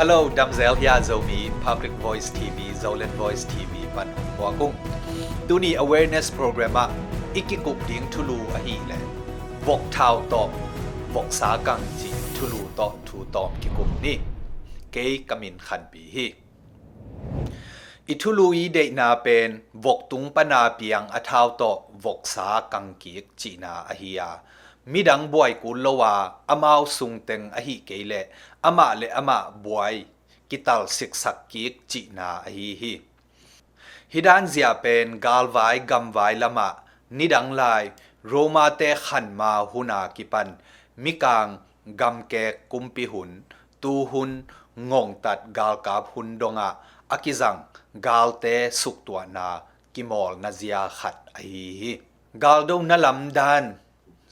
Hello, Damzel here Zomi, Public Voice TV, Zolan Voice TV, pan hua kung. Tu ni awareness program a ikikup ding tulu a hi le. Vok thao to, vok sa kang ji tulu to thu to ki kum ni. Ke kamin khan pi hi. อิทุลุยเดนาเป็นวกตุงปนาเปี ยงอาทาวโตวกสากังกีกจีนาอหิยามีดังบวยกุลวาอามาวสุงเต็งอหิเกเลอามาเลอามาบวยกิตัลสิกสักกีกจีนาอหิฮิฮิดานเซียเป็นกาลไวกัมไวละมานิดังไลโรมาเตขันมาหุนากิปันมิกางกัมเกกุมปิหุนตูหุนงงตัดกาลกาบหุนดงอาอากิจัง galte suktua na kimol na zia khat ai hi galdo na lamdan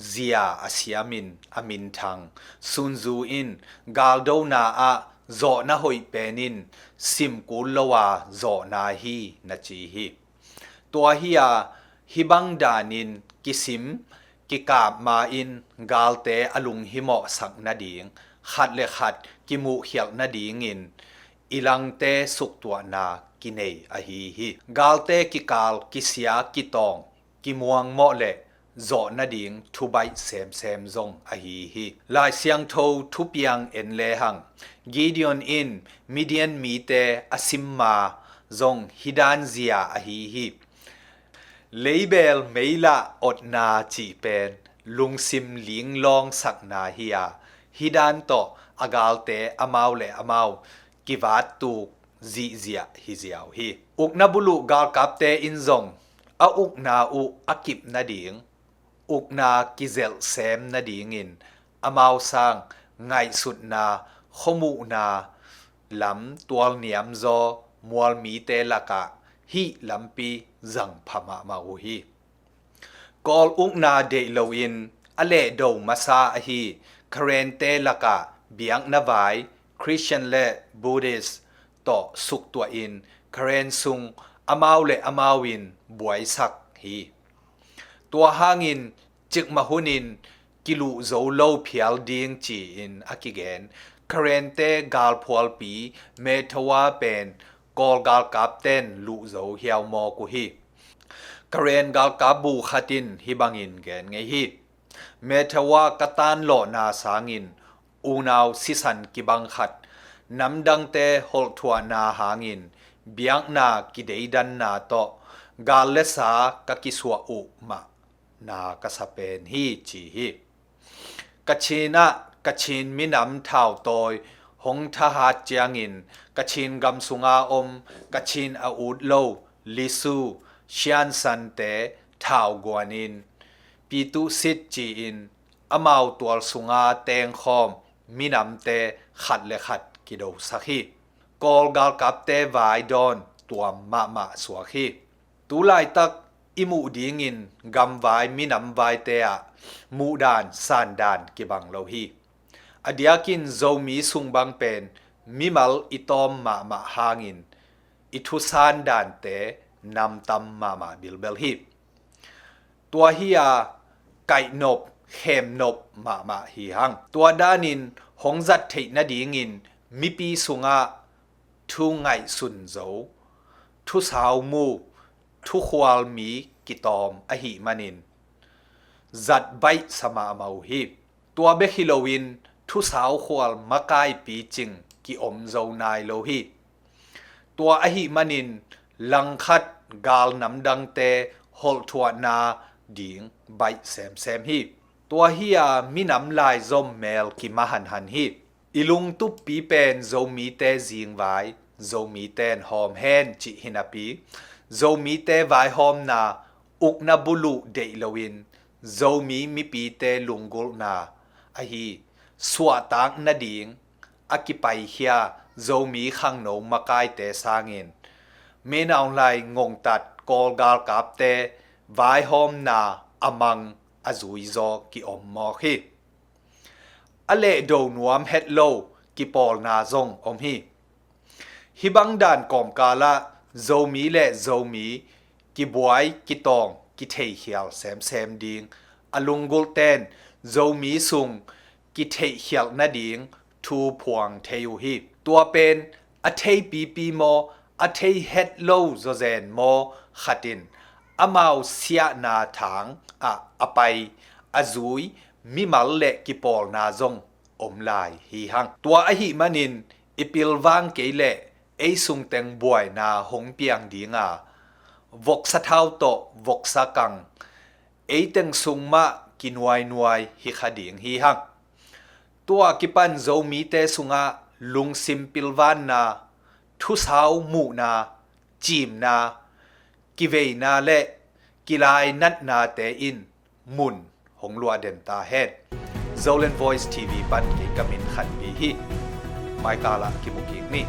zia asiamin, amin thang sunzu in galdo na a zo na hoi penin sim kulawa à, zo na hi, na chi hi. To hi à, a hibang danin kisim ki ka ma in galte alung himo sak na ding khat le khat ki mu hial na ding in ilang te suk tua na, ki nei a hi hi. Galte ki kal ki sia ki tong ki muang mo le zo na ding thu bai sem sem zong a hi hi lai siang tho thu piang en le hang gideon in midian mi te asim ma zong hidan zia a hi hi label meila ot na chi pen lung sim ling long sak na hi a hidan to agalte amau le amau kivat tu zi zia hi ziaw hi uk na bulu gal kapte in zong a uk na u akip na ding อุกนากิเซลเซมนาดีงินอมาวสร้างไงสุดนาขมูนาลำตัวเนียมโซมวลมีเตลกะฮิลำปีจังพมามาอุฮีกอลอุกนาเดลวินอเลโดมาซาอฮีคเรนเตลกะเบียงนาวาคริสเตียนและบูดิสต่อสุกตัวอินคเรนซุงอมาวและอมาวินบวยสักฮี ตัวหางินจิกมาหุนินกิลูโซโลเพียลดิงจีอินอากิเกนคเรนเตกาลพอลปีเมทวาเป็นกอลกาลกับเต้นลูโซเฮียวมอกุฮีคเรนกาลกับบูขัดินฮิบังอินเกนไงฮีเมทวากตันโลนาสางินอูนาวซิสันกิบังขัดนำดังเตหอลทัวนาหางินเบียงนากิเดดันนาโตกาเลสากกิสวอุมา นากะสะเปนฮีจีฮีกะชินะกะชินมินำเท่าโตยหงทหารเจียงินกะชินกำสุงอาอมกะชินอาอูดโลลิซูเชียนสันเตเท่ากวนินปีตุสิตจีอินอมาวตัวสุงอาเตงคอมมินำเตขัดเลขัดกิโดสักฮีกอลกาลกับเตวายดอนตัวมามาสวขีตูไลตัก อิมูดีงินกำไวามินำไวาเตะมูดานซานดานกิบังโลฮีอดียกินโจมีสุงบังเป็นมิมัลอิตอมมามาฮางินอิทุซานดานเตะนำตำมามาบิลเบลฮีตัวเฮียไก่นบเข็มนบมามาฮีฮังตัวดานินหงจัดเทนดีงินมิปีสุงะทุงไงสุนโจทุสาวมู ทุควาลมีกิตอมอหิมันินจัดใบสมามาหิบตัวเบคิโลวินทุสาวขวาลมะกายปีจิงกิอมเจ้านายโลหิตัวอหิมันินลังคัดกาลน้ำดังเตฮอลทวนาดิงใบแซมแซมหิตัวเฮียมีน้ำลายจมเมลกิมหันหันหิอิลุงตุปปีเป็นโจมีเตจิงไว้โจมีเตนหอมแห้นจิหินาปี te lungul na a hi swa tang na ding akipai hia zo mi khang no makai te sangin me na lai ngong tat kol gal kap te vai hom na amang azui zo ki om mo khi ale do nuam het lo ki pol na zong om hi hi bang dan kom kala zo mi le zo mi ki buai ki tong ki thei hial sem sem ding alungul ten zo mi sung ki thei hial na ding thu phuang theu hi ตัวเป็นอเทยปีปีโมอเทยเฮดโลโซเซนโมขัดินอามาวเสียนาทางอะอไปอซุยมิมัลเลกิปอลนาซงอมลายฮีหังตัวอหิมันินอิปิลวังเกเล เอซุงเต็งบวยนาหงเปียงดีงาวกสะเท้าโตวกสะกังเอเต็งซุงมากินวายนวายฮิคดิงฮีหังตัวกิปันโซมีเตสุงะลุงซิมปิลวานนาทุสาวมูนาจีมนากิเวนาเลกิลายนัดนาเตอิน มุนหงลัวเดนตาเฮด Zolan Voice TV ปันกิกามินขันบีฮีไม่กาละกิมุกิกนี่